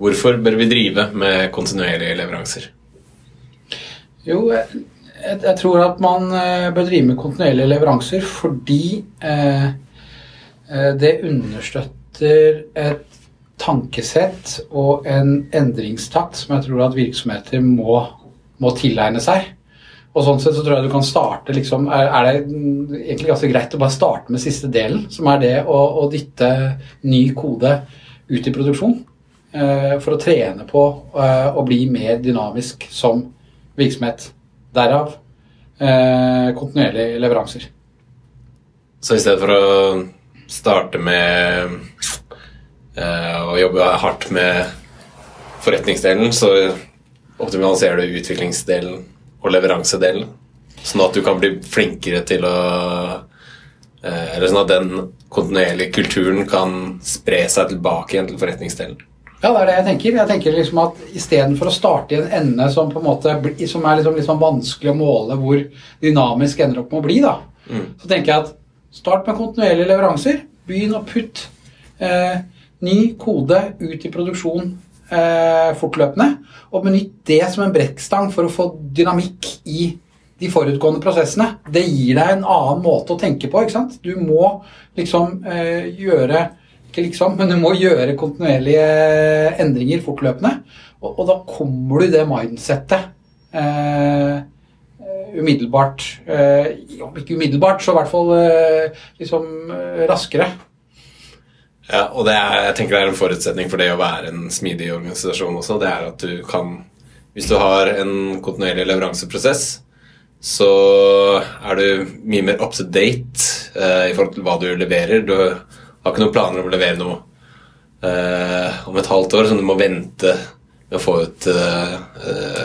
Hvorfor bør vi drive med kontinuerlige leveranser? Jo, jeg, jeg tror at man eh, bør drive med kontinuerlige leveranser fordi eh, eh, det understøtter et tankesett og en endringstakt som jeg tror at virksomheter må, må tilegne seg. Og sånn sett så tror jeg du kan starte liksom, er, er, det egentlig ganske greit å bare starte med siste delen, som er det å, å dytte ny kode ut i produksjon. Eh, for å trene på eh, å bli mer dynamisk som virksomhet. Derav eh, kontinuerlige leveranser. Så i stedet for å starte med å jobbe hardt med forretningsdelen, så optimaliserer du utviklingsdelen og leveransedelen. Sånn at du kan bli flinkere til å Eller sånn at den kontinuerlige kulturen kan spre seg tilbake igjen til forretningsdelen. Ja, det er det jeg tenker. Jeg tenker liksom at Istedenfor å starte i en ende som på en måte som er liksom, liksom vanskelig å måle hvor dynamisk ender opp med å bli, da, mm. så tenker jeg at start med kontinuerlige leveranser. Begynn å putte eh, ny kode ut i produksjon eh, fortløpende. Og benytt det som en brekkstang for å få dynamikk i de forutgående prosessene. Det gir deg en annen måte å tenke på. ikke sant? Du må liksom eh, gjøre ikke liksom, men du må gjøre kontinuerlige endringer fortløpende. Og, og da kommer du i det mindsettet eh, umiddelbart eh, Om ikke umiddelbart, så i hvert fall eh, liksom eh, raskere. Ja, og det er, jeg tenker det er en forutsetning for det å være en smidig organisasjon også. Det er at du kan Hvis du har en kontinuerlig leveranseprosess, så er du mye mer up to date eh, i forhold til hva du leverer. Du har ikke noen planer om å levere noe eh, om et halvt år som du må vente med å få ut eh,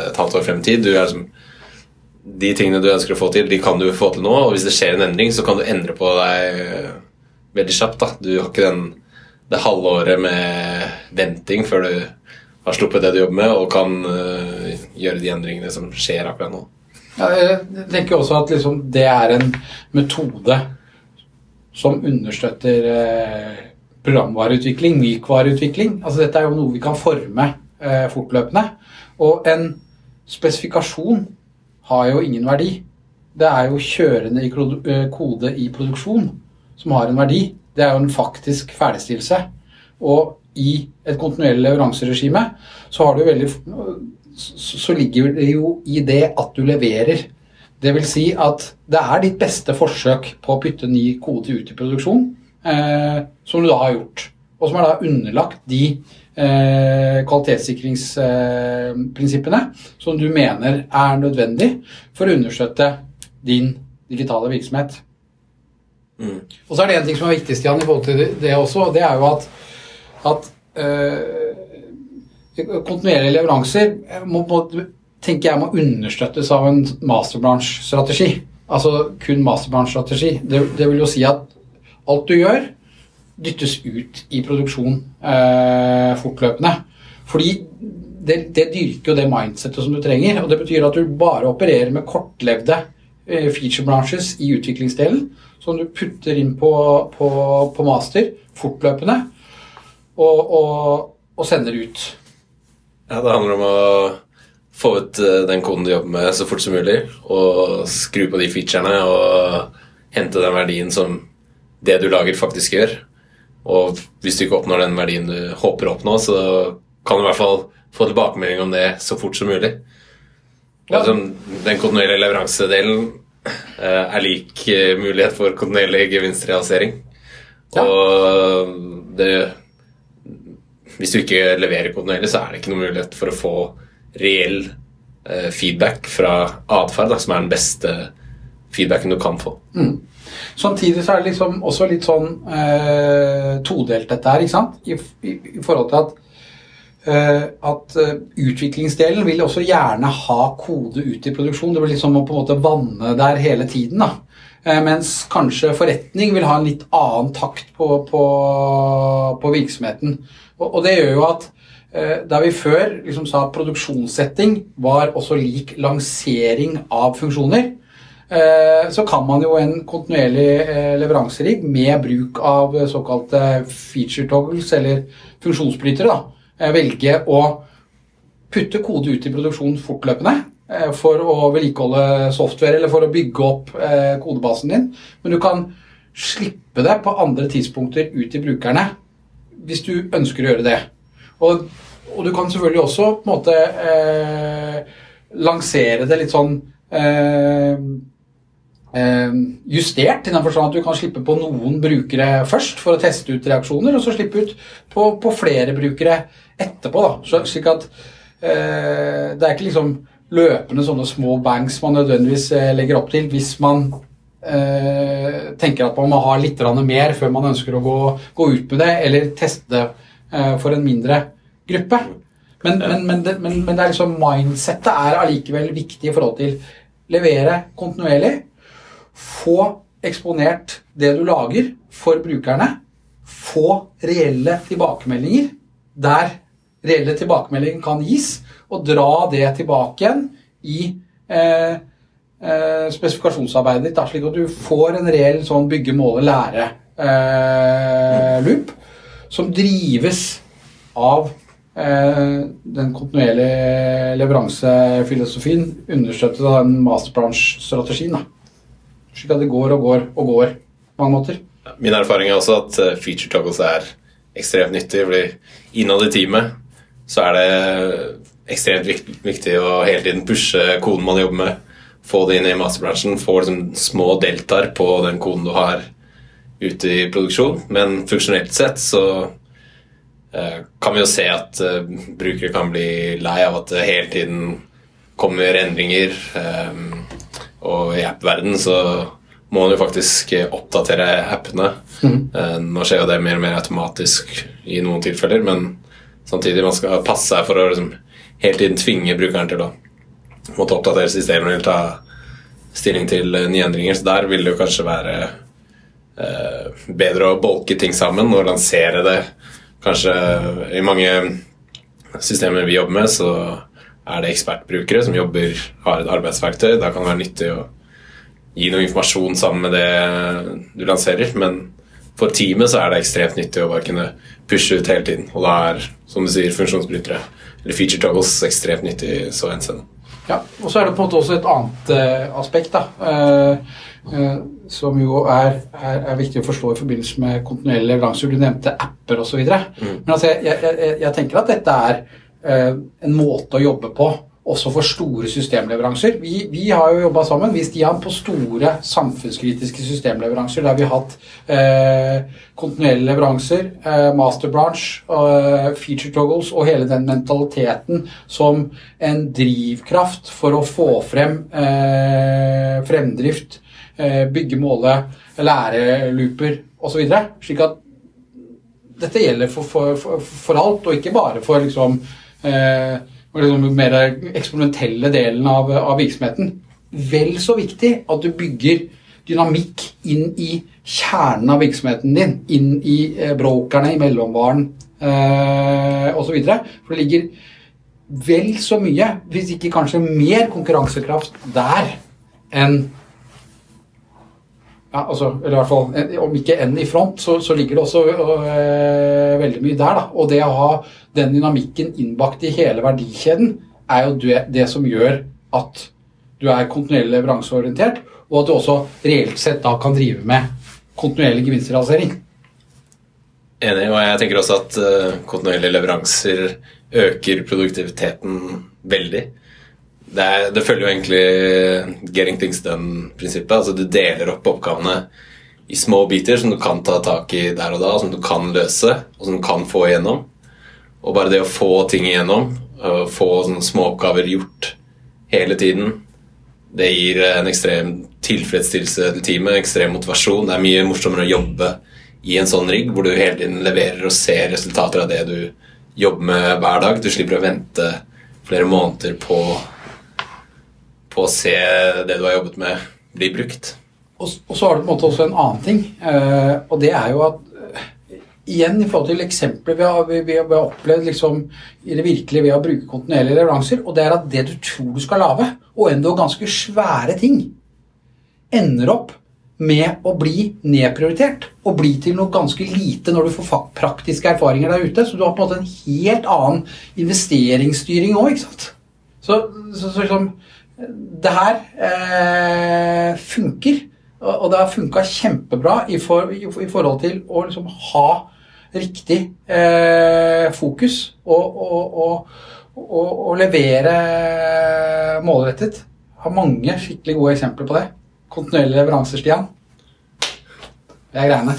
et halvt år frem i tid. Du er liksom de tingene du ønsker å få til, de kan du få til nå. Og hvis det skjer en endring, så kan du endre på deg veldig kjapt. da. Du har ikke den det halvåret med venting før du har sluppet det du jobber med, og kan uh, gjøre de endringene som skjer akkurat nå. Ja, jeg tenker også at liksom det er en metode som understøtter eh, programvareutvikling, mykvareutvikling. Altså dette er jo noe vi kan forme eh, fortløpende. Og en spesifikasjon har jo ingen verdi. Det er jo kjørende i kode i produksjon som har en verdi det er jo en faktisk ferdigstillelse. Og i et kontinuerlig leveranseregime så, så ligger det jo i det at du leverer. Det vil si at det er ditt beste forsøk på å putte ny kode ut i produksjon, eh, som du da har gjort. Og som er da underlagt de eh, kvalitetssikringsprinsippene eh, som du mener er nødvendig for å understøtte din digitale virksomhet. Mm. Og så er det en ting som er viktig Stian, i forhold til det også, det er jo at, at eh, kontinuerlige leveranser må, må, tenker jeg må understøttes av en masterbransjestrategi. Altså kun masterbransjestrategi. Det, det vil jo si at alt du gjør, dyttes ut i produksjon eh, fortløpende. Fordi det, det, dyrker jo det mindsettet som du trenger. Og det betyr at du bare opererer med kortlevde eh, feature branches i utviklingsdelen som du putter inn på, på, på master fortløpende og, og, og, sender ut. Ja, det handler om å få ut eh, den koden du jobber med så fort som mulig, og skru på de featurene og hente den verdien som det du lager, faktisk gjør. Og hvis du ikke oppnår den verdien du håper å oppnå, så kan du i hvert fall få tilbakemelding om det så fort som mulig. Ja. Altså, den kontinuerlige leveransedelen Eh, er lik eh, mulighet for kontinuerlig gevinstrealisering. Ja. Og det Hvis du ikke leverer kontinuerlig, så er det ikke noen mulighet for å få reell eh, feedback fra atferd, som er den beste feedbacken du kan få. Mm. Samtidig så er det liksom også litt sånn eh, todelt, dette her. ikke sant? I, i, i forhold til at Eh, at eh, utviklingsdelen vil også gjerne ha kode ut i produksjon. Det blir liksom å på en måte vanne der hele tiden. da. Eh, mens kanskje forretning vil ha en litt annen takt på, på, på virksomheten. Og, og, det gjør jo at der vi før liksom sa produksjonssetting var også lik lansering av funksjoner, så kan man jo en kontinuerlig leveranserigg med bruk av såkalte feature toggles, eller funksjonsbrytere, da, eh, velge å putte kode ut i produksjon fortløpende eh, for å vedlikeholde software eller for å bygge opp eh, kodebasen din, men du kan slippe det på andre tidspunkter ut til brukerne hvis du ønsker å gjøre det. Og, og du kan selvfølgelig også på en måte eh, lansere det litt sånn eh, eh, justert, i den forstand at du kan slippe på noen brukere først for å teste ut reaksjoner, og så slippe ut på, på flere brukere etterpå. Da. Så, slik at eh, det er ikke liksom løpende sånne små banks man nødvendigvis eh, legger opp til hvis man eh, tenker at man må ha litt mer før man ønsker å gå, gå ut med det, eller teste det for en mindre gruppe. Men, men, men, det, men, det, er liksom mindsettet er allikevel viktig i forhold til levere kontinuerlig. Få eksponert det du lager for brukerne. Få reelle tilbakemeldinger der reelle tilbakemeldinger kan gis, og dra det tilbake igjen i eh, eh, spesifikasjonsarbeidet ditt, slik at du får en reell sånn bygge, måle, lære-loop eh, som drives av eh, den kontinuerlige leveransefilosofien understøttet av den masterbranch-strategien. Slik at det går og går og går på mange måter. Min erfaring er også at eh, feature toggles er ekstremt nyttig. fordi innad i teamet så er det ekstremt viktig å hele tiden pushe koden man jobber med få det inn i masterbransjen, få liksom små deltaer på den koden du har ute i produksjon. Men funksjonelt sett så eh, kan vi jo se at eh, brukere kan bli lei av at det hele tiden kommer endringer. Eh, og i app-verden så må man jo faktisk oppdatere appene. Mm. Nå skjer jo det mer og mer automatisk i noen tilfeller, men samtidig man skal passe seg for å liksom, hele tiden tvinge brukeren til å måtte oppdatere systemet eller ta stilling til nye endringer. Så der vil det jo kanskje være bedre å bolke ting sammen og lansere det. Kanskje i mange systemer vi jobber med, så er det ekspertbrukere som jobber, har et arbeidsverktøy. Da kan det være nyttig å gi noe informasjon sammen med det du lanserer. Men for teamet så er det ekstremt nyttig å bare kunne pushe ut hele tiden. Og da er, som du sier, funksjonsbrytere eller feature toggles ekstremt nyttig så henseende. Ja, og så er det på en måte også et annet uh, aspekt da, som jo er, er, er, viktig å forstå i forbindelse med kontinuerlige leveranser. Du nevnte apper osv. Mm. Men altså, jeg, jeg, jeg, tenker at dette er en måte å jobbe på også for store systemleveranser. Vi, vi har jo jobba sammen, vi Stian, på store samfunnskritiske systemleveranser der vi har hatt eh, kontinuerlige leveranser, eh, master branch, eh, feature toggles og hele den mentaliteten som en drivkraft for å få frem eh, fremdrift, eh, bygge, måle, lære looper osv. Slik at dette gjelder for, for, for, for, alt, og ikke bare for liksom eh, liksom mer eksperimentelle delen av, av, virksomheten. Vel så viktig at du bygger dynamikk inn i kjernen av virksomheten din. Inn i eh, brokerne, i mellomvaren eh, osv. For det ligger vel så mye, hvis ikke kanskje mer konkurransekraft der enn ja, altså, eller i hvert fall, Om ikke enn i front, så, så ligger det også øh, veldig mye der. Da. Og det å ha den dynamikken innbakt i hele verdikjeden er jo det, det som gjør at du er kontinuerlig leveranseorientert, og at du også reelt sett da kan drive med kontinuerlig gevinstrealisering. Enig, og jeg tenker også at uh, kontinuerlige leveranser øker produktiviteten veldig det, er, det, følger jo egentlig getting things done-prinsippet. Altså Du deler opp oppgavene i små biter som du kan ta tak i der og da, som du kan løse, og som du kan få igjennom. Og bare det å få ting igjennom, få sånne små oppgaver gjort hele tiden, det gir en ekstrem tilfredsstillelse til teamet, ekstrem motivasjon. Det er mye morsommere å jobbe i en sånn rigg hvor du hele tiden leverer og ser resultater av det du jobber med hver dag. Du slipper å vente flere måneder på på å se det du har jobbet med, bli brukt. Og, og så har du på en måte også en annen ting, uh, og det er jo at uh, Igjen i forhold til eksempler vi har, vi, vi har opplevd liksom, i det virkelige ved å bruke kontinuerlige leveranser, og det er at det du tror du skal lage, og enda ganske svære ting, ender opp med å bli nedprioritert og bli til noe ganske lite når du får praktiske erfaringer der ute. Så du har på en måte en helt annen investeringsstyring òg, ikke sant. Så, så, så liksom Det her eh, funker. Og, det har funka kjempebra i, for, i, i forhold til å liksom ha riktig eh, fokus og, og, og, og, levere målrettet. Har mange skikkelig gode eksempler på det. Kontinuerlige leveranser, Stian. Det er greiene.